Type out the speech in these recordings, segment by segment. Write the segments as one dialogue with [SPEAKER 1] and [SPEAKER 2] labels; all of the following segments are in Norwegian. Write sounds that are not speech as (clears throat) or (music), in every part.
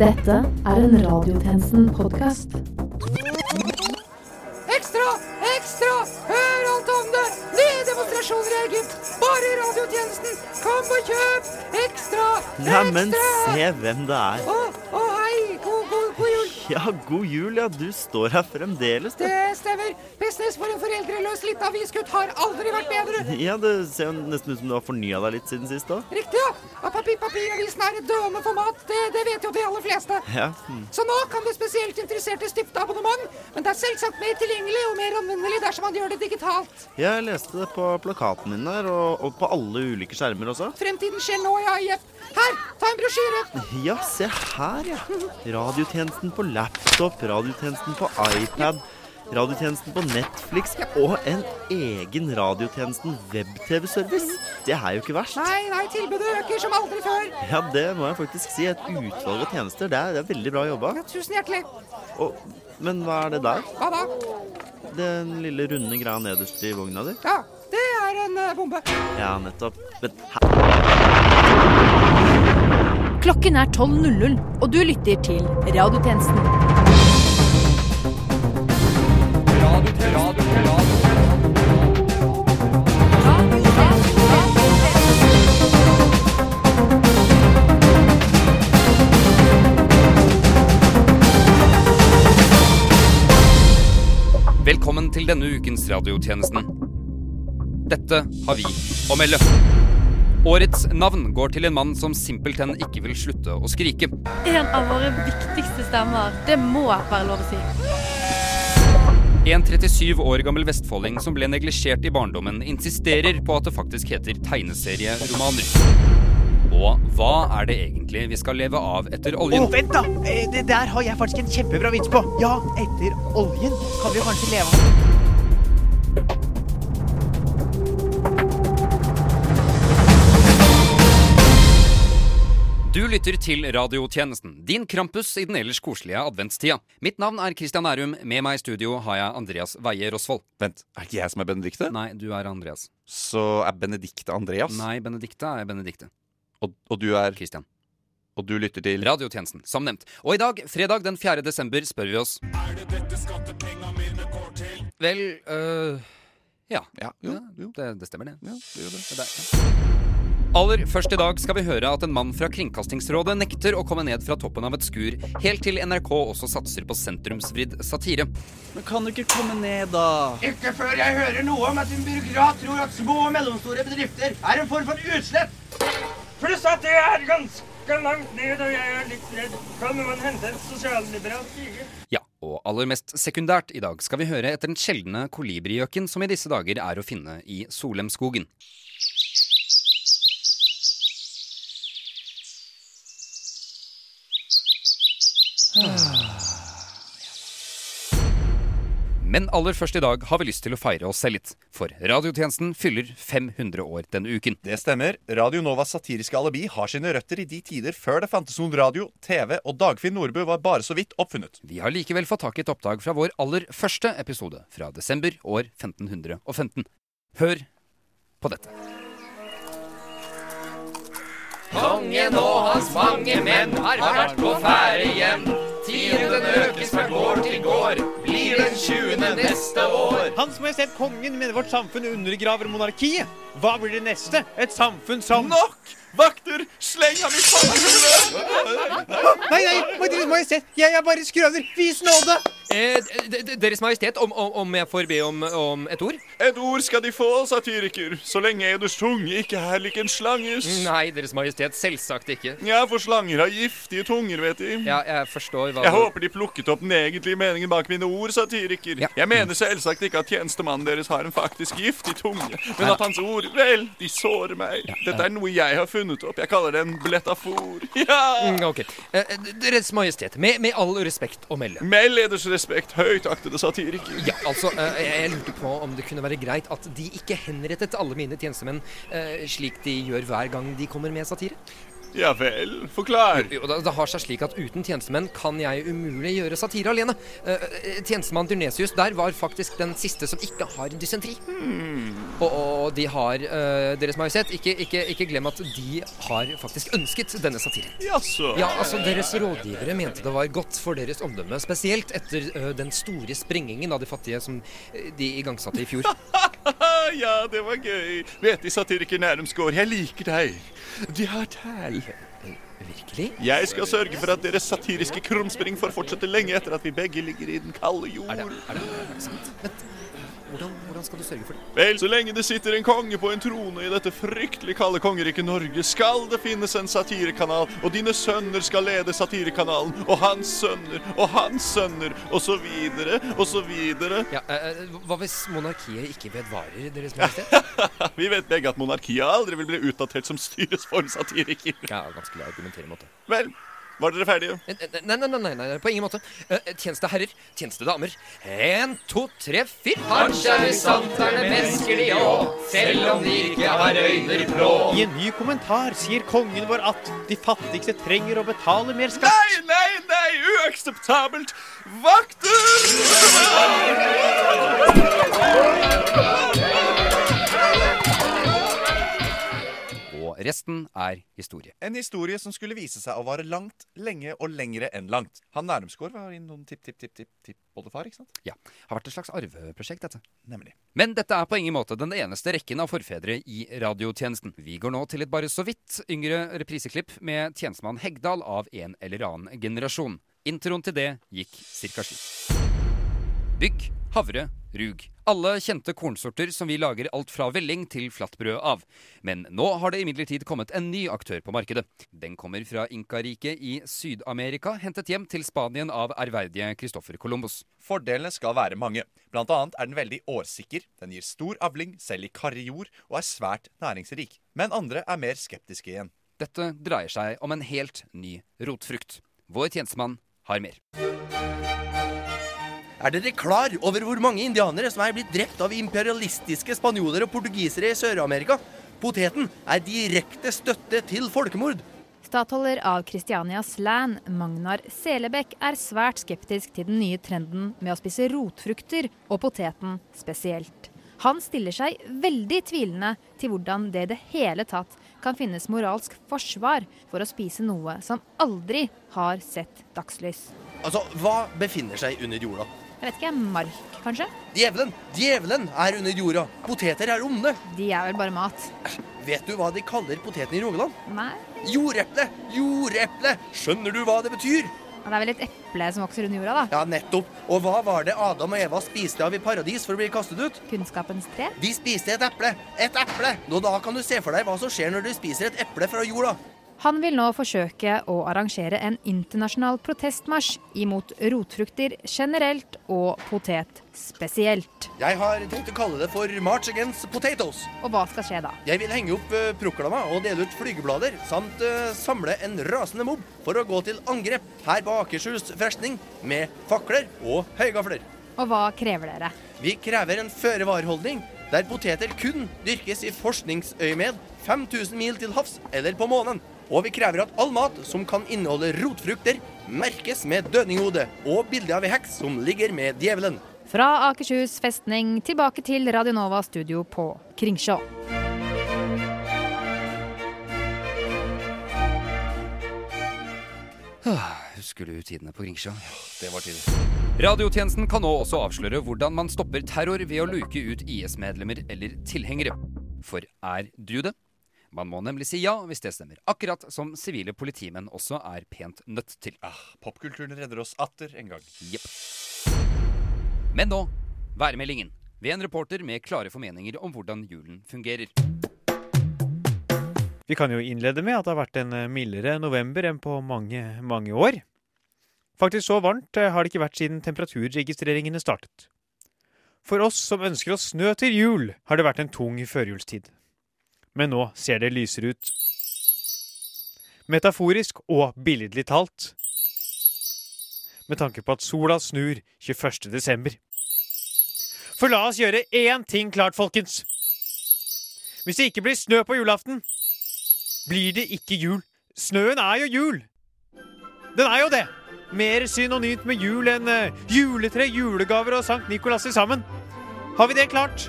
[SPEAKER 1] Dette er en Radiotjenesten-podkast.
[SPEAKER 2] Ekstra! Ekstra! Hør alt om det! Nye demonstrasjoner i Egypt! Bare radiotjenesten! Kom og kjøp! Ekstra!
[SPEAKER 3] Neimen,
[SPEAKER 2] Ekstra!
[SPEAKER 3] se hvem det er.
[SPEAKER 2] Å, å, (laughs)
[SPEAKER 3] Ja, god jul, ja. Du står her fremdeles, du.
[SPEAKER 2] Det stemmer. Business for en foreldreløs liten avisgutt har aldri vært bedre. (laughs)
[SPEAKER 3] Ja, det ser jo nesten ut som du har fornya deg litt siden sist òg.
[SPEAKER 2] Riktig, ja. Og papir, papiravisen er et døende format. Det, det vet jo de aller fleste.
[SPEAKER 3] Ja. hm.
[SPEAKER 2] Så nå kan det spesielt interesserte stifte abonnement, men det er selvsagt mer tilgjengelig og mer anvendelig dersom man gjør det digitalt.
[SPEAKER 3] Jeg leste det på plakaten min der, og, og på alle ulike skjermer også.
[SPEAKER 2] Fremtiden skjer nå ja. Jepp. Her, ta en brosjyre.
[SPEAKER 3] Ja, se her, ja. (laughs) Radiotjenesten på laptop, radiotjenesten på iPad, radiotjenesten på Netflix og en egen radiotjenesten web-TV-service. Det er jo ikke verst.
[SPEAKER 2] Nei, nei, tilbudet øker som aldri før.
[SPEAKER 3] Ja, det må jeg faktisk si. Et utvalg av tjenester. Det er, det er veldig bra jobba.
[SPEAKER 2] Ja, tusen hjertelig.
[SPEAKER 3] Og, men hva er det der?
[SPEAKER 2] Hva da?
[SPEAKER 3] Den lille runde greia nederst i vogna di?
[SPEAKER 2] Ja, det er en eh, bombe.
[SPEAKER 3] Ja, nettopp. Men hæ?
[SPEAKER 1] Klokken er 12.00, og du lytter til Radiotjenesten.
[SPEAKER 4] Velkommen til denne ukens radiotjenesten. Dette har vi å melde. Årets navn går til en mann som simpelthen ikke vil slutte å skrike.
[SPEAKER 5] En av våre viktigste stemmer. Det må være lov å si.
[SPEAKER 4] En 37 år gammel vestfolding som ble neglisjert i barndommen, insisterer på at det faktisk heter tegneserieromaner. Og hva er det egentlig vi skal leve av etter oljen?
[SPEAKER 6] Oh, vent da! Eh, Det der har jeg faktisk en kjempebra vits på. Ja, etter oljen kan vi kanskje leve av
[SPEAKER 4] lytter til radiotjenesten, din krampus i den ellers koselige adventstida. Mitt navn er Christian Ærum. Med meg i studio har jeg Andreas Weie Rosvold.
[SPEAKER 7] Vent, er ikke jeg som er Benedikte?
[SPEAKER 4] Nei, du er Andreas.
[SPEAKER 7] Så er Benedikte Andreas?
[SPEAKER 4] Nei, Benedikte er Benedikte.
[SPEAKER 7] Og, og du er
[SPEAKER 4] Christian.
[SPEAKER 7] Og du lytter til
[SPEAKER 4] Radiotjenesten, som nevnt. Og i dag, fredag den 4. desember, spør vi oss Er det dette skattepenga mine går til? Vel øh, ja.
[SPEAKER 7] Ja, jo,
[SPEAKER 4] Ja,
[SPEAKER 7] jo.
[SPEAKER 4] Det, det stemmer, det.
[SPEAKER 7] Ja, det gjør det.
[SPEAKER 4] Det der, ja. Aller først i dag skal vi høre at en mann fra Kringkastingsrådet nekter å komme ned fra toppen av et skur, helt til NRK også satser på sentrumsvridd satire.
[SPEAKER 6] Men kan du ikke komme ned, da?
[SPEAKER 8] Ikke før jeg hører noe om at en byråkrat tror at små og mellomstore bedrifter er en form for utslett.
[SPEAKER 9] Pluss at det er ganske langt ned, og jeg er litt redd. Kan man hente en sosialliberal stige?
[SPEAKER 4] Ja, og aller mest sekundært i dag skal vi høre etter den sjeldne kolibrigjøken som i disse dager er å finne i Solemskogen. Men aller først i dag har vi lyst til å feire oss selv litt. For radiotjenesten fyller 500 år denne uken.
[SPEAKER 7] Det stemmer. Radio Novas satiriske alibi har sine røtter i de tider før det fantes noen radio, TV og Dagfinn Nordbø var bare så vidt oppfunnet.
[SPEAKER 4] Vi har likevel fått tak i et oppdrag fra vår aller første episode fra desember år 1515. Hør på dette.
[SPEAKER 9] Kongen og hans mange menn har vært på ferde hjem. Tiden den økes fra gård til gård, blir den tjuende neste år.
[SPEAKER 6] Hans Majestet Kongen mener vårt samfunn undergraver monarkiet. Hva blir det neste? Et samfunn som
[SPEAKER 7] Nok! Vakter, sleng ham i fanget!
[SPEAKER 6] Nei, nei, Majestet, jeg er bare skrøner. Vis nåde!
[SPEAKER 9] Eh, Deres Majestet, om, om, om jeg får be om, om et ord?
[SPEAKER 7] Et ord skal de få, satiriker, så lenge eders tunge ikke er lik en slanges.
[SPEAKER 9] Nei, Deres Majestet, selvsagt ikke.
[SPEAKER 7] Ja, for slanger har giftige tunger, vet de.
[SPEAKER 9] Ja, jeg forstår hva
[SPEAKER 7] Jeg håper de plukket opp den egentlige meningen bak mine ord, satiriker.
[SPEAKER 9] Ja.
[SPEAKER 7] Jeg mener selvsagt ikke at tjenestemannen deres har en faktisk giftig tunge, men at hans ord, vel, de sårer meg. Dette er noe jeg har funnet opp. Jeg kaller det en blettafor. (laughs) Ja!
[SPEAKER 9] Mm, ok. Eh, Deres Majestet, med, med all respekt å melde.
[SPEAKER 7] Meld eders respekt, høytaktede satiriker.
[SPEAKER 9] Ja, altså, eh, jeg lurte på om det kunne være greit at de ikke henrettet alle mine tjenestemenn eh, slik de gjør hver gang de kommer med satire?
[SPEAKER 7] Ja vel, forklar.
[SPEAKER 10] Jo, det, det har seg slik at uten tjenestemenn kan jeg umulig gjøre satire alene. Eh, eh, tjenestemann Dyrnesius der var faktisk den siste som ikke har dysentri. Og, og de har, eh, Deres Majestet, ikke, ikke, ikke glem at de har faktisk ønsket denne satiren.
[SPEAKER 7] Jaså.
[SPEAKER 10] Ja, altså Deres rådgivere mente det var godt for deres omdømme, spesielt etter den store sprengingen av de fattige som de igangsatte i fjor. (laughs)
[SPEAKER 7] ja, det var gøy. Vet De, satiriker Nærumsgård, jeg liker deg. De har tæl.
[SPEAKER 10] Virkelig?
[SPEAKER 7] Jeg skal sørge for at deres satiriske krumspring får fortsette lenge etter at vi begge ligger i den kalde jord.
[SPEAKER 10] Er det, er det sant? Vent. Hvordan, hvordan skal du sørge for det?
[SPEAKER 7] Vel, så lenge det sitter en konge på en trone i dette fryktelig kalde kongeriket Norge, skal det finnes en satirekanal, og dine sønner skal lede satirekanalen, og hans sønner, og hans sønner, og så videre, og så videre.
[SPEAKER 10] Ja, eh, Hva hvis monarkiet ikke vedvarer, Deres Majestet? (laughs)
[SPEAKER 7] Vi vet begge at monarkiet aldri vil bli utdatert som styresform satiriker.
[SPEAKER 10] Ja, vanskelig å argumentere mot det.
[SPEAKER 7] Vel, var dere ferdige?
[SPEAKER 10] Nei, nei, nei, nei, nei, på ingen måte. Eh, Tjenesteherrer, tjenestedamer. En, to, tre, fire.
[SPEAKER 9] Kanskje er mesker de òg, selv om de ikke har øyne blå.
[SPEAKER 6] I en ny kommentar sier kongen vår at de fattigste trenger å betale mer skatt.
[SPEAKER 7] Nei, nei, nei, uakseptabelt!
[SPEAKER 4] Og resten er historie.
[SPEAKER 11] En historie som skulle vise seg å vare langt, lenge og lengre enn langt. Han Nærumsgård var innom tipp-tipp-tipp-tipp-oldefar, ikke sant?
[SPEAKER 4] Ja. Har vært et slags arveprosjekt, dette.
[SPEAKER 11] Nemlig.
[SPEAKER 4] Men dette er på ingen måte den eneste rekken av forfedre i radiotjenesten. Vi går nå til et bare så vidt yngre repriseklipp med tjenestemann Hegdal av en eller annen generasjon. Introen til det gikk cirka slik. Bygg, havre, rug. Alle kjente kornsorter som vi lager alt fra velling til flatbrød av. Men nå har det imidlertid kommet en ny aktør på markedet. Den kommer fra Inkariket i Syd-Amerika, hentet hjem til Spanien av ærverdige Christoffer Columbus.
[SPEAKER 11] Fordelene skal være mange. Blant annet er den veldig årsikker, den gir stor avling selv i karrig jord, og er svært næringsrik. Men andre er mer skeptiske igjen.
[SPEAKER 4] Dette dreier seg om en helt ny rotfrukt. Vår tjenestemann har mer.
[SPEAKER 12] Er dere klar over hvor mange indianere som er blitt drept av imperialistiske spanjoler og portugisere i Sør-Amerika? Poteten er direkte støtte til folkemord.
[SPEAKER 1] Statholder av Kristianias Land, Magnar Selebekk, er svært skeptisk til den nye trenden med å spise rotfrukter, og poteten spesielt. Han stiller seg veldig tvilende til hvordan det i det hele tatt kan finnes moralsk forsvar for å spise noe som aldri har sett dagslys.
[SPEAKER 12] Altså, hva befinner seg under jorda?
[SPEAKER 1] Jeg vet ikke, mark, kanskje?
[SPEAKER 12] Djevelen! Djevelen er under jorda. Poteter er onde.
[SPEAKER 1] De er vel bare mat.
[SPEAKER 12] Vet du hva de kaller poteten i Rogaland?
[SPEAKER 1] Nei.
[SPEAKER 12] Jordeple! Jordeple! Skjønner du hva det betyr?
[SPEAKER 1] Det er vel et eple som vokser under jorda, da.
[SPEAKER 12] Ja, nettopp. Og hva var det Adam og Eva spiste av i paradis for å bli kastet ut?
[SPEAKER 1] Kunnskapens tre?
[SPEAKER 12] De spiste et eple. Et eple! Nå da kan du se for deg hva som skjer når du spiser et eple fra jorda.
[SPEAKER 1] Han vil nå forsøke å arrangere en internasjonal protestmarsj imot rotfrukter generelt og potet spesielt.
[SPEAKER 12] Jeg har tenkt å kalle det for March Against Potatoes.
[SPEAKER 1] Og hva skal skje da?
[SPEAKER 12] Jeg vil henge opp uh, proklama og dele ut flygeblader, samt uh, samle en rasende mobb for å gå til angrep her på Akershus festning med fakler og høygafler.
[SPEAKER 1] Og hva krever dere?
[SPEAKER 12] Vi krever en føre-var-holdning der poteter kun dyrkes i forskningsøyemed 5000 mil til havs eller på månen. Og vi krever at all mat som kan inneholde rotfrukter, merkes med dødninghode og bilde av ei heks som ligger med djevelen.
[SPEAKER 1] Fra Akershus festning tilbake til Radionova studio på Kringsjå.
[SPEAKER 4] Husker du tidene på Kringsjå?
[SPEAKER 11] Ja, Det var tider.
[SPEAKER 4] Radiotjenesten kan nå også avsløre hvordan man stopper terror ved å luke ut IS-medlemmer eller tilhengere. For er du det? Man må nemlig si ja hvis det stemmer, akkurat som sivile politimenn også er pent nødt til.
[SPEAKER 11] Ah, Popkulturen redder oss atter en gang.
[SPEAKER 4] Jepp. Men nå værmeldingen ved en reporter med klare formeninger om hvordan julen fungerer.
[SPEAKER 6] Vi kan jo innlede med at det har vært en mildere november enn på mange, mange år. Faktisk så varmt eh, har det ikke vært siden temperaturregistreringene startet. For oss som ønsker oss snø til jul, har det vært en tung førjulstid. Men nå ser det lysere ut. Metaforisk og billedlig talt. Med tanke på at sola snur 21. desember. For la oss gjøre én ting klart, folkens. Hvis det ikke blir snø på julaften, blir det ikke jul snøen er jo jul. Den er jo det. Mer synonymt med jul enn eh, juletre, julegaver og Sankt Nikolas til sammen. Har vi det klart?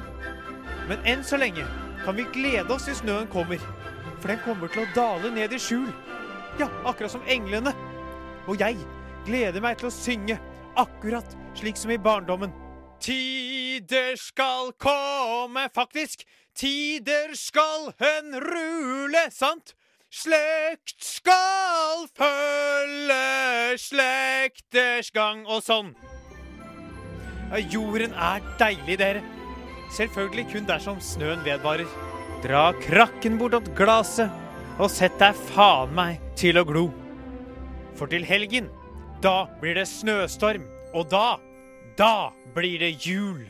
[SPEAKER 6] Men enn så lenge kan vi glede oss til snøen kommer. For den kommer til å dale ned i skjul. Ja, akkurat som englene. Og jeg gleder meg til å synge akkurat slik som i barndommen. Tider skal komme, faktisk. Tider skal hen rule, sant? Slekt skal følge slekters gang, og sånn. Jorden er deilig, dere. Selvfølgelig kun dersom snøen vedvarer. Dra krakken bortåt glaset, og sett deg faen meg til å glo. For til helgen, da blir det snøstorm, og da, da blir det jul.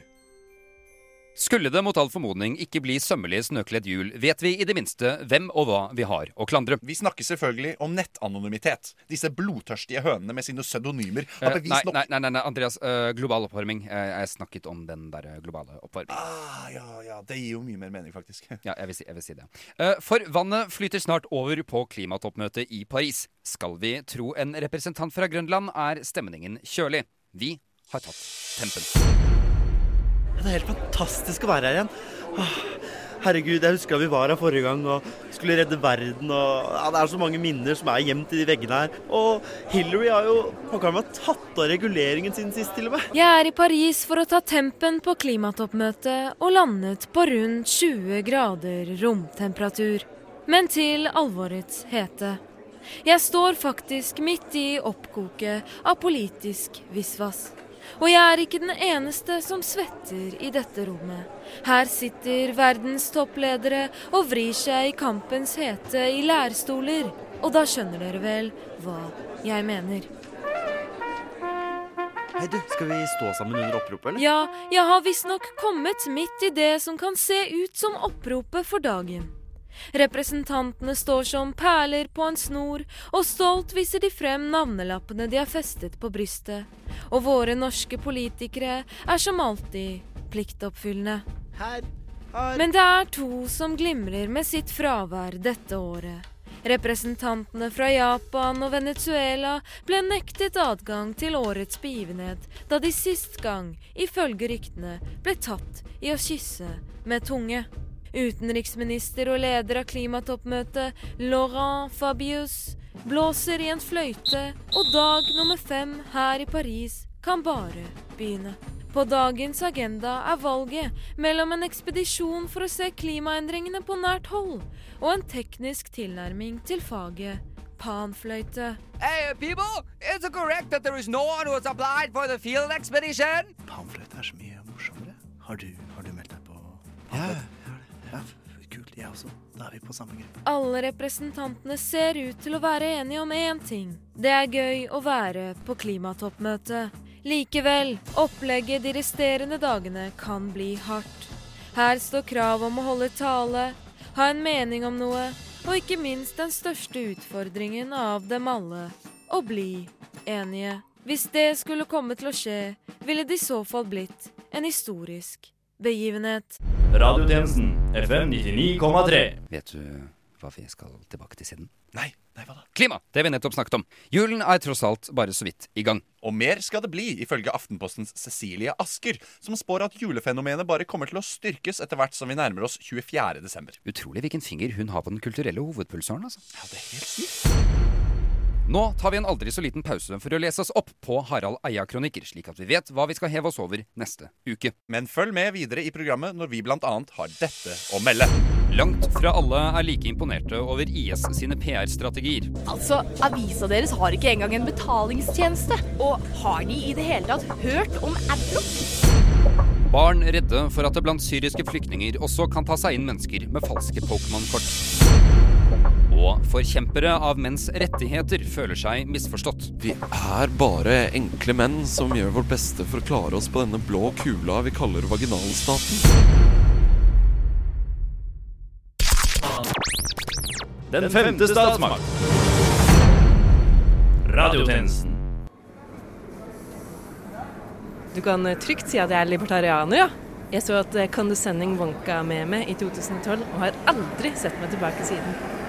[SPEAKER 4] Skulle det mot all formodning ikke bli sømmelig snøkledd jul, vet vi i det minste hvem og hva vi har å klandre.
[SPEAKER 11] Vi snakker selvfølgelig om nettanonymitet. Disse blodtørstige hønene med sine pseudonymer har
[SPEAKER 4] Eh, nei,
[SPEAKER 11] bevist nok
[SPEAKER 4] nei, nei, nei, nei, Andreas. Øh, global oppvarming. Eh, jeg snakket om den der globale oppvarming.
[SPEAKER 11] Ah, ja, ja, det gir jo mye mer mening, faktisk. (laughs)
[SPEAKER 4] Ja, jeg vil si, jeg vil si det. For vannet flyter snart over på klimatoppmøtet i Paris. Skal vi tro en representant fra Grønland, er stemningen kjølig. Vi har tatt tempen.
[SPEAKER 3] Det er helt fantastisk å være her igjen. Herregud, jeg husker vi var her forrige gang og skulle redde verden. og ja, Det er så mange minner som er gjemt i de veggene her. Og Hillary har jo pokker meg tatt av reguleringen sin sist, til og med.
[SPEAKER 13] Jeg er i Paris for å ta tempen på klimatoppmøtet og landet på rundt 20 grader romtemperatur. Men til alvorets hete. Jeg står faktisk midt i oppkoket av politisk visvas. Og jeg er ikke den eneste som svetter i dette rommet. Her sitter verdens toppledere og vrir seg i kampens hete i lærstoler. Og da skjønner dere vel hva jeg mener.
[SPEAKER 3] Hei, du, Skal vi stå sammen under oppropet, eller?
[SPEAKER 13] Ja, jeg har visstnok kommet midt i det som kan se ut som oppropet for dagen. Representantene står som perler på en snor, og stolt viser de frem navnelappene de har festet på brystet. Og våre norske politikere er som alltid pliktoppfyllende.
[SPEAKER 3] Her,
[SPEAKER 13] Men det er to som glimrer med sitt fravær dette året. Representantene fra Japan og Venezuela ble nektet adgang til årets begivenhet da de sist gang, ifølge ryktene, ble tatt i å kysse med tunge. Utenriksminister og leder av klimatoppmøtet, Laurent Fabius, blåser i en fløyte, og dag nummer fem her i Paris kan bare begynne. På dagens agenda er valget mellom en ekspedisjon for å se klimaendringene på nært hold og en teknisk tilnærming til faget panfløyte.
[SPEAKER 2] Hey, people! Is it correct that there is no one who has applied for the field expedition?
[SPEAKER 14] Panfløyte er så mye morsommere. Har du, har du meldt deg på pamfløyte? Ja, kult. Jeg også. Da er vi på samme gruppe.
[SPEAKER 13] Alle representantene ser ut til å være enige om én ting. Det er gøy å være på klimatoppmøtet. Likevel, opplegget de resterende dagene kan bli hardt. Her står krav om å holde tale, ha en mening om noe, og ikke minst den største utfordringen av dem alle å bli enige. Hvis det skulle komme til å skje, ville det i så fall blitt en historisk begivenhet.
[SPEAKER 15] Radiotjenesten FM 99,3.
[SPEAKER 4] Vet du hva vi skal tilbake til siden?
[SPEAKER 11] Nei, nei, hva da?
[SPEAKER 4] Klima! Det vi nettopp snakket om. Julen er tross alt bare så vidt i gang.
[SPEAKER 11] Og mer skal det bli, ifølge Aftenpostens Cecilie Asker, som spår at julefenomenet bare kommer til å styrkes etter hvert som vi nærmer oss 24. desember.
[SPEAKER 4] Utrolig hvilken finger hun har på den kulturelle hovedpulsåren, altså.
[SPEAKER 11] Ja, det er helt sykt.
[SPEAKER 4] Nå tar vi en aldri så liten pause for å lese oss opp på Harald Eia-kronikker, slik at vi vet hva vi skal heve oss over neste uke.
[SPEAKER 11] Men følg med videre i programmet når vi blant annet har dette å melde.
[SPEAKER 4] Langt fra alle er like imponerte over IS sine PR-strategier.
[SPEAKER 16] Altså, Avisa deres har ikke engang en betalingstjeneste. Og har de i det hele tatt hørt om Adblock?
[SPEAKER 4] Barn redde for at det blant syriske flyktninger også kan ta seg inn mennesker med falske Pokémon-kort. Og forkjempere av menns rettigheter føler seg misforstått.
[SPEAKER 17] Vi er bare enkle menn som gjør vårt beste for å klare oss på denne blå kula vi kaller vaginalstaten.
[SPEAKER 15] Den femte statsmakt. Radiotjenesten.
[SPEAKER 18] Du kan eh, trygt si at jeg er libertarianer, ja. Jeg så at eh, Condescending Wonka med meg i 2012, og har aldri sett meg tilbake siden.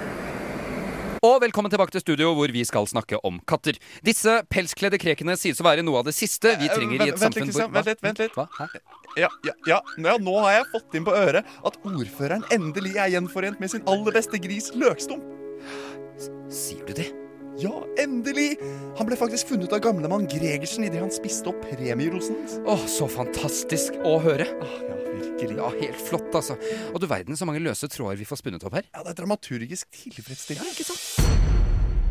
[SPEAKER 4] Og velkommen tilbake til studio, hvor vi skal snakke om katter. Disse pelskledde krekene sies å være noe av det siste vi trenger i et
[SPEAKER 11] Eh,
[SPEAKER 4] samfunn
[SPEAKER 11] hvor Vent litt. vent litt
[SPEAKER 4] Hva?
[SPEAKER 11] Ja, ja, ja. ja, nå har jeg fått inn på øret at ordføreren endelig er gjenforent med sin aller beste gris, Løkstump.
[SPEAKER 4] Sier du det?
[SPEAKER 11] Ja, endelig! Han ble faktisk funnet av gamlemann Gregersen idet han spiste opp premierosen hans.
[SPEAKER 4] Åh, så fantastisk å høre.
[SPEAKER 11] ja, virkelig.
[SPEAKER 4] Ja, Helt flott, altså. Og du verden så mange løse tråder vi får spunnet opp her.
[SPEAKER 11] Ja, Det er dramaturgisk tilfredsstillende, ikke sant?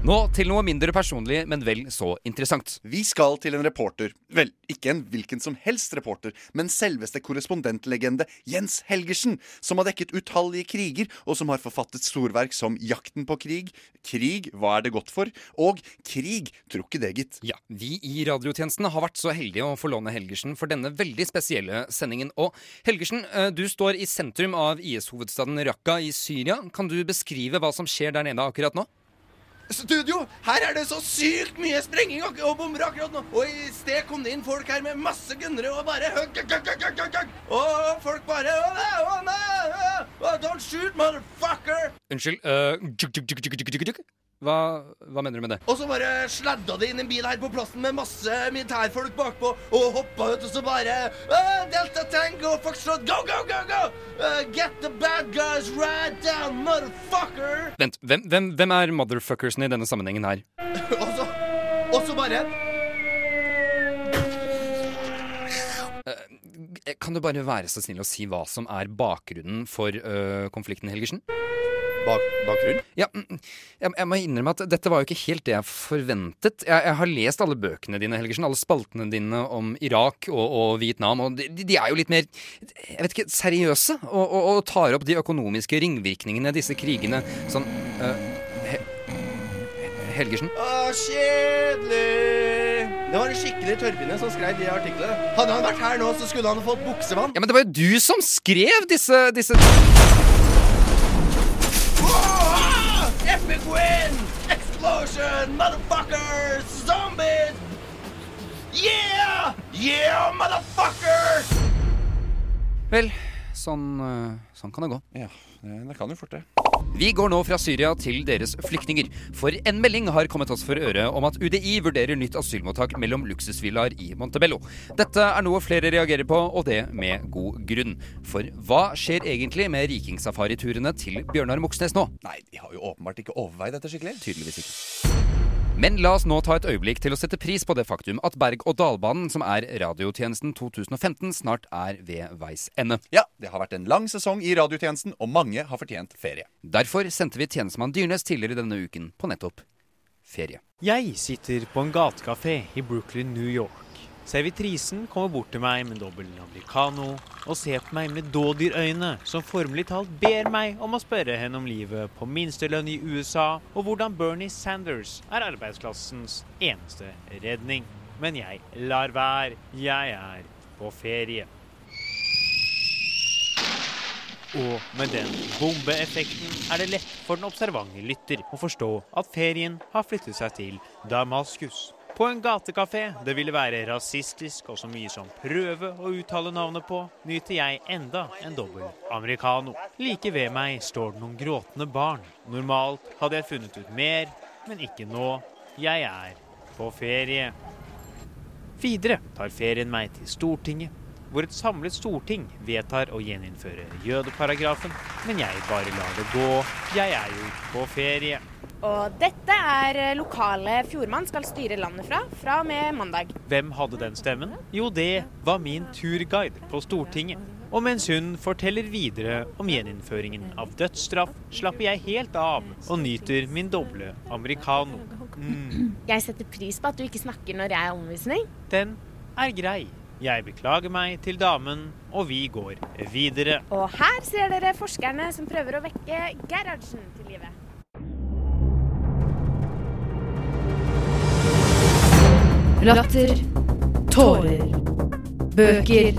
[SPEAKER 4] Nå til noe mindre personlig, men vel så interessant.
[SPEAKER 11] Vi skal til en reporter. Vel, ikke en hvilken som helst reporter, men selveste korrespondentlegende Jens Helgersen, som har dekket utallige kriger, og som har forfattet storverk som Jakten på krig, Krig, hva er det godt for? og Krig, tror ikke det, gitt.
[SPEAKER 4] Ja, Vi i radiotjenesten har vært så heldige å få låne Helgersen for denne veldig spesielle sendingen. Og Helgersen, eh, du står i sentrum av IS-hovedstaden Raqqa i Syria. Kan du beskrive hva som skjer der nede akkurat nå?
[SPEAKER 12] Studio! Her er det så sykt mye sprenging og bomber akkurat nå. Og i sted kom det inn folk her med masse gunnere og bare. Og folk bare Don't shoot, motherfucker!
[SPEAKER 4] Unnskyld. Uh, Hva, hva mener du med det?
[SPEAKER 12] Og så bare sladda det inn en bil her på plassen med masse militærfolk bakpå og hoppa ut, og så bare «Ah, Delta Tango, Foxtrot, go, go, go, go! Uh, get the bad guys right down, motherfucker!
[SPEAKER 4] Vent, hvem, hvem, hvem er motherfuckersen i denne sammenhengen her? (laughs)
[SPEAKER 12] og så Og så bare
[SPEAKER 4] Eh, Kan du bare være så snill å si hva som er bakgrunnen for øh, konflikten, Helgersen?
[SPEAKER 11] Bak, bakgrunn?
[SPEAKER 4] Ja, mm, jeg, jeg må innrømme at dette var jo ikke helt det jeg forventet. Jeg, jeg har lest alle bøkene dine, Helgersen, alle spaltene dine om Irak og, og Vietnam, og de, de er jo litt mer jeg vet ikke, seriøse, og, og, og tar opp de økonomiske ringvirkningene disse krigene sånn øh, he, Helgersen?
[SPEAKER 12] Å, kjedelig! Det var en skikkelig tørrbinde som skrev de artiklene. Hadde han vært her nå, så skulle han fått buksevann.
[SPEAKER 4] Ja, men det var jo du som skrev disse, disse
[SPEAKER 12] Explosion! Motherfuckers! Zombies! Yeah! Yeah, motherfucker!
[SPEAKER 4] Vel, sånn, øh, sånn kan det gå.
[SPEAKER 11] Ja, det kan jo fort det.
[SPEAKER 4] Vi går nå fra Syria til deres flyktninger. For en melding har kommet oss for øre om at UDI vurderer nytt asylmottak mellom luksusvillaer i Montebello. Dette er noe flere reagerer på, og det med god grunn. For hva skjer egentlig med rikingsafariturene til Bjørnar Moxnes nå?
[SPEAKER 11] Nei, de har jo åpenbart ikke overveid dette skikkelig.
[SPEAKER 4] Tydeligvis ikke. Men la oss nå ta et øyeblikk til å sette pris på det faktum at berg-og-dal-banen, som er radiotjenesten 2015, snart er ved veis ende.
[SPEAKER 11] Ja, det har vært en lang sesong i radiotjenesten, og mange har fortjent ferie.
[SPEAKER 4] Derfor sendte vi tjenestemann Dyrnes tidligere denne uken på nettopp ferie.
[SPEAKER 6] Jeg sitter på en gatekafé i Brooklyn, New York. Servitrisen kommer bort til meg med dobbel americano og ser på meg med dådyrøyne, som formelig talt ber meg om å spørre henne om livet på minstelønn i USA, og hvordan Bernie Sanders er arbeidsklassens eneste redning. Men jeg lar være. Jeg er på ferie. Og med den bombeeffekten er det lett for den observante lytter å forstå at ferien har flyttet seg til Damaskus. På en gatekafé det ville være rasistisk og så mye som prøve å uttale navnet på, nyter jeg enda en dobbel americano. Like ved meg står det noen gråtende barn. Normalt hadde jeg funnet ut mer, men ikke nå. Jeg er på ferie. Videre tar ferien meg til Stortinget, hvor et samlet storting vedtar å gjeninnføre jødeparagrafen. Men jeg bare lar det gå. Jeg er jo på ferie.
[SPEAKER 16] Og dette er eh, lokalet Fjordmann skal styre landet fra, fra og med mandag.
[SPEAKER 6] Hvem hadde den stemmen? Jo, det var min turguide på Stortinget. Og mens hun forteller videre om gjeninnføringen av dødsstraff, slapper jeg helt av og nyter min doble americano. Mm,
[SPEAKER 16] Jeg setter pris på at du ikke snakker når jeg er omvisning.
[SPEAKER 6] den er grei. Jeg beklager meg til damen, og vi går videre.
[SPEAKER 16] Og her ser dere forskerne som prøver å vekke Gerhardsen til live.
[SPEAKER 1] Latter. Tårer. Bøker.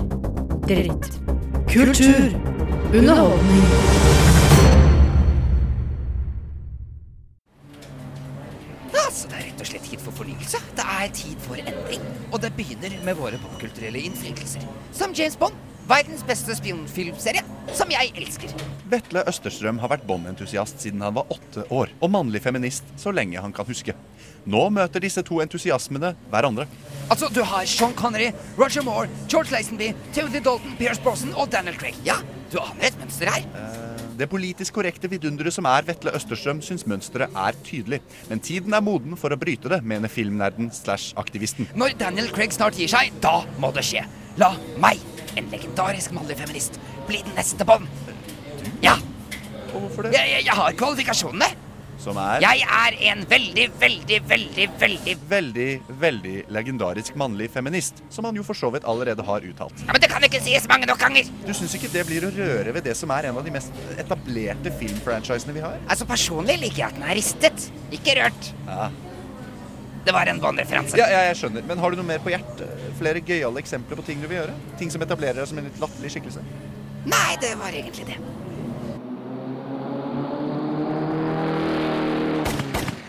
[SPEAKER 1] Dritt. Kultur. Underholdning.
[SPEAKER 10] Altså, det er rett og slett tid for fornyelse. Det er tid for endring. Og det begynner med våre popkulturelle innflytelser. Som James Bond,
[SPEAKER 19] Verdens beste spionfilmserie, som jeg elsker.
[SPEAKER 11] Vetle Østerstrøm har vært Bond-entusiast siden han var åtte år, og mannlig feminist så lenge han kan huske. Nå møter disse to entusiasmene hverandre.
[SPEAKER 19] Altså, du har Sean Connery, Roger Moore, George Lazenby, Timothy Dalton, Pierce Brosnan og Daniel Craig. Ja, du aner et mønster her.
[SPEAKER 11] Det politisk korrekte vidunderet som er Vetle Østerstrøm, syns mønsteret er tydelig. Men tiden er moden for å bryte det, mener filmnerden slash aktivisten.
[SPEAKER 19] Når Daniel Craig snart gir seg, da må det skje. La meg, en legendarisk mannlig feminist, bli den neste Bond. Ja.
[SPEAKER 11] Og Hvorfor det?
[SPEAKER 19] Jeg, jeg, jeg har kvalifikasjonene.
[SPEAKER 11] Som er
[SPEAKER 19] Jeg er en veldig, veldig, veldig, veldig
[SPEAKER 11] Veldig, veldig legendarisk mannlig feminist, som han jo for så vidt allerede har uttalt.
[SPEAKER 19] Ja, Men det kan ikke sies mange nok ganger.
[SPEAKER 11] Du syns ikke det blir å røre ved det som er en av de mest etablerte filmfranchisene vi har?
[SPEAKER 19] Altså, Personlig liker jeg at den er ristet, ikke rørt.
[SPEAKER 11] Ja.
[SPEAKER 19] Det var en Bond-referanse.
[SPEAKER 11] Ja, ja, jeg skjønner. Men har du noe mer på hjertet? Flere gøyale eksempler på ting du vil gjøre? Ting som etablerer deg som en litt latterlig skikkelse?
[SPEAKER 19] Nei, det var egentlig det.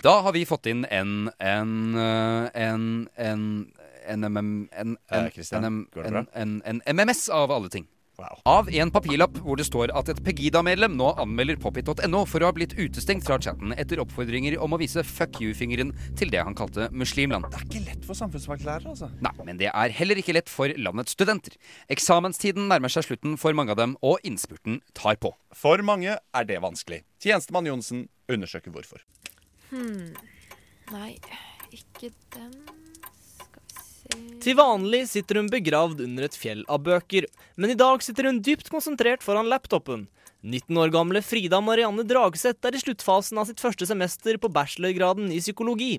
[SPEAKER 4] Da har vi fått inn en en en en en MM en, en, en, en, en MMS av alle ting. Av en papirlapp hvor det står at et Pegida-medlem nå anmelder popit.no for å ha blitt utestengt fra chatten etter oppfordringer om å vise fuck you-fingeren til det han kalte muslimland.
[SPEAKER 11] Det er ikke lett for samfunnsfaglærere, altså.
[SPEAKER 4] Nei, men det er heller ikke lett for landets studenter. Eksamenstiden nærmer seg slutten for mange av dem, og innspurten tar på.
[SPEAKER 11] For mange er det vanskelig. Tjenestemann Johnsen undersøker hvorfor.
[SPEAKER 5] Hmm. Nei, ikke den.
[SPEAKER 20] Til vanlig sitter hun begravd under et fjell av bøker, men i dag sitter hun dypt konsentrert foran laptopen. 19 år gamle Frida Marianne Dragseth er i sluttfasen av sitt første semester på bachelorgraden i psykologi.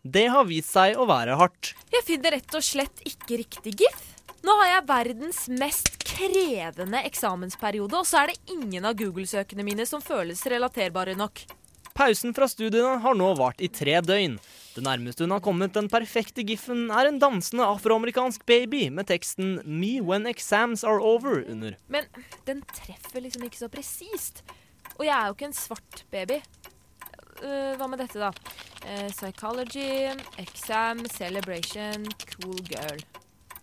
[SPEAKER 20] Det har vist seg å være hardt.
[SPEAKER 5] Jeg finner rett og slett ikke riktig gif. Nå har jeg verdens mest krevende eksamensperiode, og så er det ingen av Google-søkene mine som føles relaterbare nok.
[SPEAKER 20] Pausen fra studiene har nå vart i tre døgn. Det nærmeste hun har kommet den perfekte giffen, er en dansende afroamerikansk baby med teksten 'Me when exams are over' under.
[SPEAKER 5] Men den treffer liksom ikke så presist. Og jeg er jo ikke en svart baby. Uh, hva med dette, da? Uh, psychology, exam, celebration, cool girl.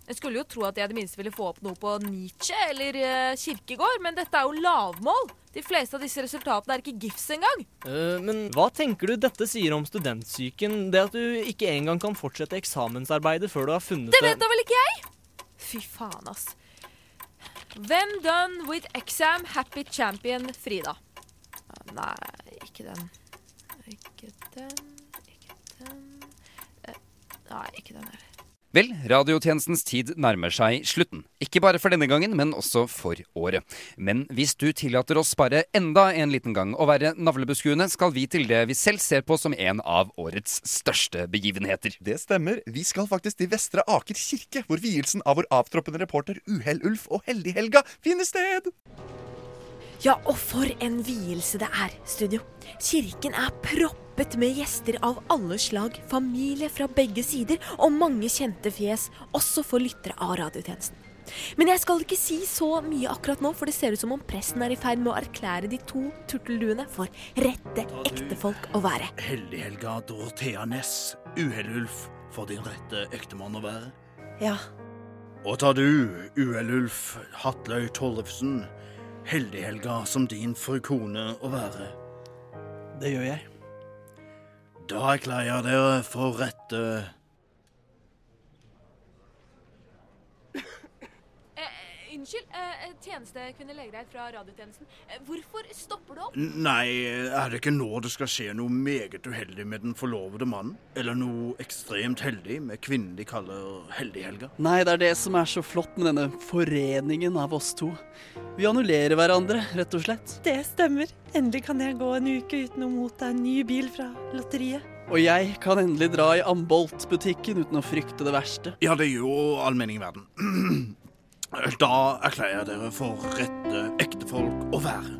[SPEAKER 5] Jeg skulle jo tro at jeg i det minste ville få opp noe på Nietzsche eller uh, Kirkegård, men dette er jo lavmål. De fleste av disse resultatene er ikke gifs engang.
[SPEAKER 20] Uh, men hva tenker du dette sier om studentsyken? Det at du ikke engang kan fortsette eksamensarbeidet før du har funnet
[SPEAKER 5] Det vet da vel ikke jeg? Fy faen, ass. When done with exam, happy champion Frida. Nei, ikke den. Ikke den, ikke den Eh, Nei, ikke den heller.
[SPEAKER 4] Vel, radiotjenestens tid nærmer seg slutten. Ikke bare for denne gangen, men også for året. Men hvis du tillater oss bare enda en liten gang å være navlebeskuende, skal vi til det vi selv ser på som en av årets største begivenheter.
[SPEAKER 11] Det stemmer. Vi skal faktisk til Vestre Aker kirke, hvor vielsen av vår avtroppende reporter Uhell-Ulf og Heldig-Helga finner sted.
[SPEAKER 5] Ja, og for en vielse det er, studio. Kirken er proppet med gjester av alle slag, familie fra begge sider og mange kjente fjes, også for lyttere av radiotjenesten. Men jeg skal ikke si så mye akkurat nå, for det ser ut som om presten er i ferd med å erklære de to turtelduene for rette ektefolk å være.
[SPEAKER 21] Heldig-Helga Dorothea Næss, Uhellulf, for din rette ektemann å være.
[SPEAKER 22] Ja.
[SPEAKER 21] Og tar du, Uhellulf Hatløy Tollefsen, Heldig-Helga som din fru kone å være.
[SPEAKER 23] Det gjør jeg.
[SPEAKER 21] Da er jeg dere for rette
[SPEAKER 5] Eh, unnskyld, eh, tjenestekvinne Legreid fra radiotjenesten. Eh, hvorfor stopper du opp?
[SPEAKER 21] Nei, er det ikke nå det skal skje noe meget uheldig med den forlovede mannen? Eller noe ekstremt heldig med kvinnen de kaller Heldig-Helga?
[SPEAKER 23] Nei, det er det som er så flott med denne foreningen av oss to. Vi annullerer hverandre, rett og slett.
[SPEAKER 24] Det stemmer. Endelig kan jeg gå en uke uten å motta en ny bil fra lotteriet.
[SPEAKER 23] Og jeg kan endelig dra i Ambolt-butikken uten å frykte det verste.
[SPEAKER 21] Ja, det er jo allmenning i verden. (clears throat) Da erklærer jeg dere for rette ektefolk å være.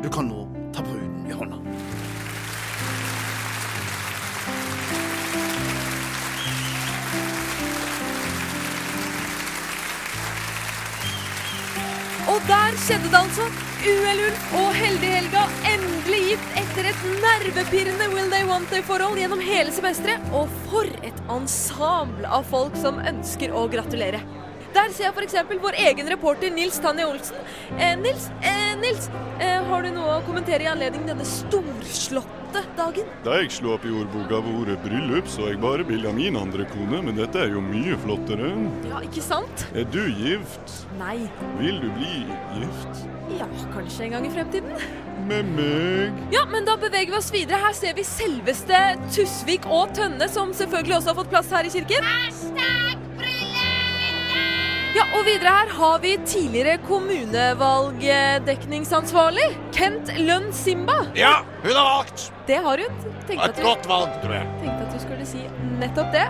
[SPEAKER 21] Du kan nå ta bruden i hånda.
[SPEAKER 5] Og der skjedde det altså. Uelulf og Heldig-Helga endelig gitt etter et nervepirrende Will They Want They-forhold gjennom hele semesteret. Og for et ensemble av folk som ønsker å gratulere. Der ser jeg f.eks. vår egen reporter Nils Tanje Olsen. Eh, Nils, eh, Nils eh, har du noe å kommentere i anledning denne storslåtte dagen?
[SPEAKER 25] Da jeg slo opp i ordboka ved ordet bryllup, så jeg bare bilde av min andre kone, men dette er jo mye flottere.
[SPEAKER 5] Ja, ikke sant?
[SPEAKER 25] Er du gift?
[SPEAKER 5] Nei.
[SPEAKER 25] Vil du bli gift?
[SPEAKER 5] Ja, kanskje en gang i fremtiden.
[SPEAKER 25] Med meg?
[SPEAKER 5] Ja, men da beveger vi oss videre. Her ser vi selveste Tusvik og Tønne, som selvfølgelig også har fått plass her i kirken. Ja, og videre her har vi tidligere kommunevalgdekningsansvarlig, Kent Lønn Simba.
[SPEAKER 26] Ja, hun har valgt!
[SPEAKER 5] Det har hun. Tenkte
[SPEAKER 26] Et
[SPEAKER 5] du,
[SPEAKER 26] godt valg, tror jeg.
[SPEAKER 5] tenkte at du skulle si nettopp det.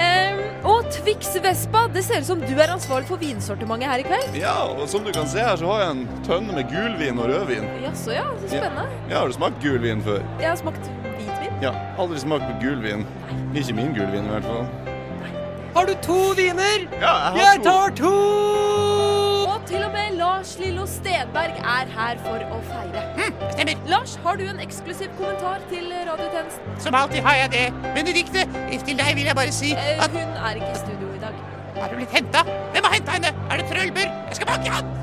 [SPEAKER 5] Um, og Twix Vespa, det ser ut som du er ansvarlig for vinsortimentet her i kveld.
[SPEAKER 25] Ja, og som du kan se her, så har jeg en tønne med gulvin og rødvin.
[SPEAKER 5] Jaså, ja. Så spennende.
[SPEAKER 25] Ja, har du smakt gulvin før?
[SPEAKER 5] Jeg har smakt hvitvin.
[SPEAKER 25] Ja, aldri smakt på gulvin. Ikke min gulvin i hvert fall.
[SPEAKER 24] Har du to viner?
[SPEAKER 25] Ja, jeg har
[SPEAKER 24] Jeg tar to!
[SPEAKER 5] Og til og med Lars Lillo Stedberg er her for å feire.
[SPEAKER 19] stemmer.
[SPEAKER 5] Lars, har du en eksklusiv kommentar til radiotjenesten?
[SPEAKER 19] Som alltid har jeg det. Benedicte, til deg vil jeg bare si
[SPEAKER 5] Eh,
[SPEAKER 19] at
[SPEAKER 5] Hun er ikke i studio i dag.
[SPEAKER 19] Har du blitt henta? Hvem har henta henne? Er det Trølber? Jeg skal banke han!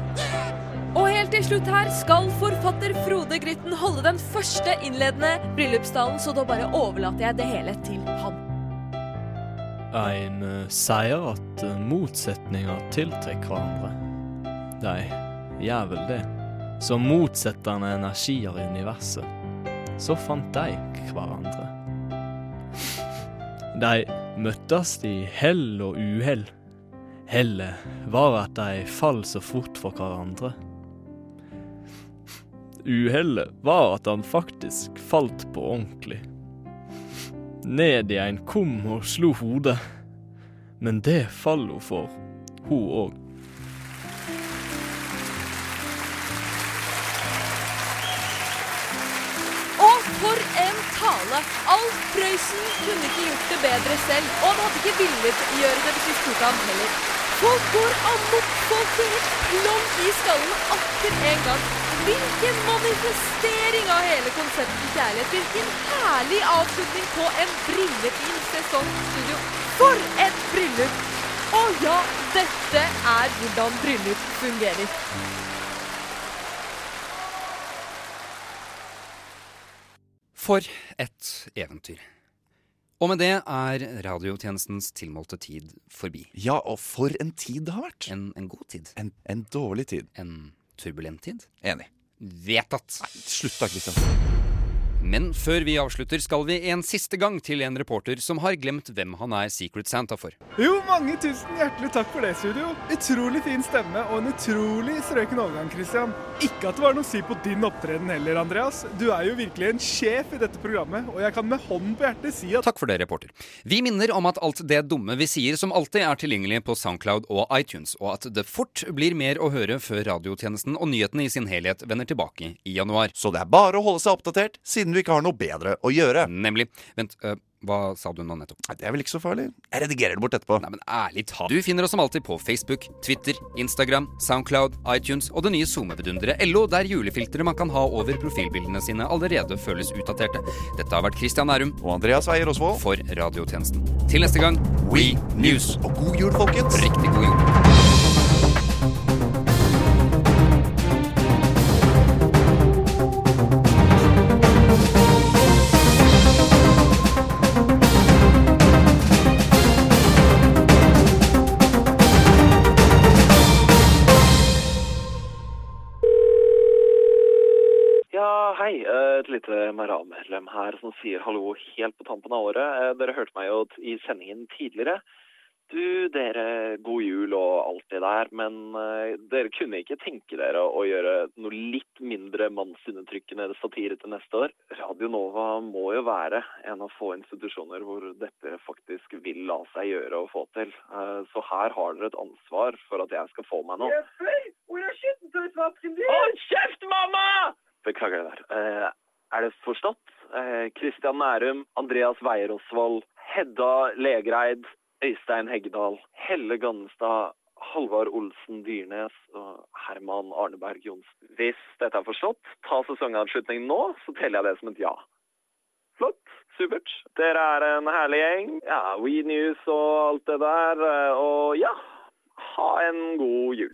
[SPEAKER 5] Og helt til slutt her skal forfatter Frode Grytten holde den første innledende bryllupstalen, så da bare overlater jeg det hele til han.
[SPEAKER 23] En eh, sier at eh, motsetninger tiltrekker hverandre. De gjør vel det. Som motsettende energier i universet. Så fant de hverandre. De møttes i hell og uhell. Hellet var at de fall så fort for hverandre. Uhellet var at han faktisk falt på ordentlig. Ned i en kum og slo hodet. Men det fall hun for, hun òg.
[SPEAKER 5] For en tale! Alf Prøysen kunne ikke gjort det bedre selv, og han hadde ikke villet gjøre det hvis vi spurte ham heller. Folk går amok, folk helt plomp i skallen atter en gang. Hvilken manifestering av hele konseptet kjærlighet. Hvilken herlig avslutning på en brillefin sesong studio. For et bryllup! Og ja, dette er hvordan bryllup fungerer.
[SPEAKER 4] For et eventyr. Og med det er radiotjenestens tilmålte tid forbi.
[SPEAKER 11] Ja, og for en tid det har vært.
[SPEAKER 4] En, en god tid.
[SPEAKER 11] En, en dårlig tid.
[SPEAKER 4] En turbulent tid.
[SPEAKER 11] Enig.
[SPEAKER 4] Vedtatt.
[SPEAKER 11] Slutt da, Kristian.
[SPEAKER 4] Men før vi avslutter, skal vi en siste gang til en reporter som har glemt hvem han er Secret Santa for.
[SPEAKER 27] Jo, mange tusen hjertelig takk for det, studio. Utrolig fin stemme og en utrolig strøken overgang, Christian. Ikke at det var noe å si på din opptreden heller, Andreas. Du er jo virkelig en sjef i dette programmet, og jeg kan med hånden på hjertet si at
[SPEAKER 4] Takk for det, reporter. Vi minner om at alt det dumme vi sier, som alltid er tilgjengelig på Soundcloud og iTunes, og at det fort blir mer å høre før radiotjenesten og nyhetene i sin helhet vender tilbake i januar.
[SPEAKER 11] Så det er bare å holde seg oppdatert, siden du ikke har noe bedre å gjøre.
[SPEAKER 4] Nemlig. Vent, øh, hva sa du nå nettopp?
[SPEAKER 11] Nei, Det er vel ikke så farlig. Jeg redigerer det bort etterpå.
[SPEAKER 4] Nei, men ærlig talt. Du finner oss som alltid på Facebook, Twitter, Instagram, Soundcloud, iTunes og det nye SoMe-vidunderet LO, der julefilteret man kan ha over profilbildene sine allerede føles utdaterte. Dette har vært Christian Nærum
[SPEAKER 11] Og Andreas Weier Osvold
[SPEAKER 4] for Radiotjenesten. Til neste gang, We News.
[SPEAKER 11] Og god jul, folkens!
[SPEAKER 4] Riktig god jul.
[SPEAKER 28] Et lite Maran-medlem her som sier hallo helt på tampen av året. Eh, Dere hørte meg jo i sendingen tidligere. Du, dere, god jul og alt det der, men eh, dere kunne ikke tenke dere å gjøre noe litt mindre mannsundertrykkende satire til neste år? Radio Nova må jo være en av få institusjoner hvor dette faktisk vil la seg gjøre å få til. Eh, Så her har dere et ansvar for at jeg skal få meg noe. Kjeft, mamma! Beklager det der. Er det forstått? Kristian Nærum, Andreas Weier Osvald, Hedda Legreid, Øystein Heggedal, Helle Gannestad, Halvard Olsen Dyrnes og Herman Arneberg Johnsen. Hvis dette er forstått, ta sesongavslutning nå, så teller jeg det som et ja. Flott. Supert. Dere er en herlig gjeng. Ja, We News og alt det der. eh, Og ja, Ha en god jul.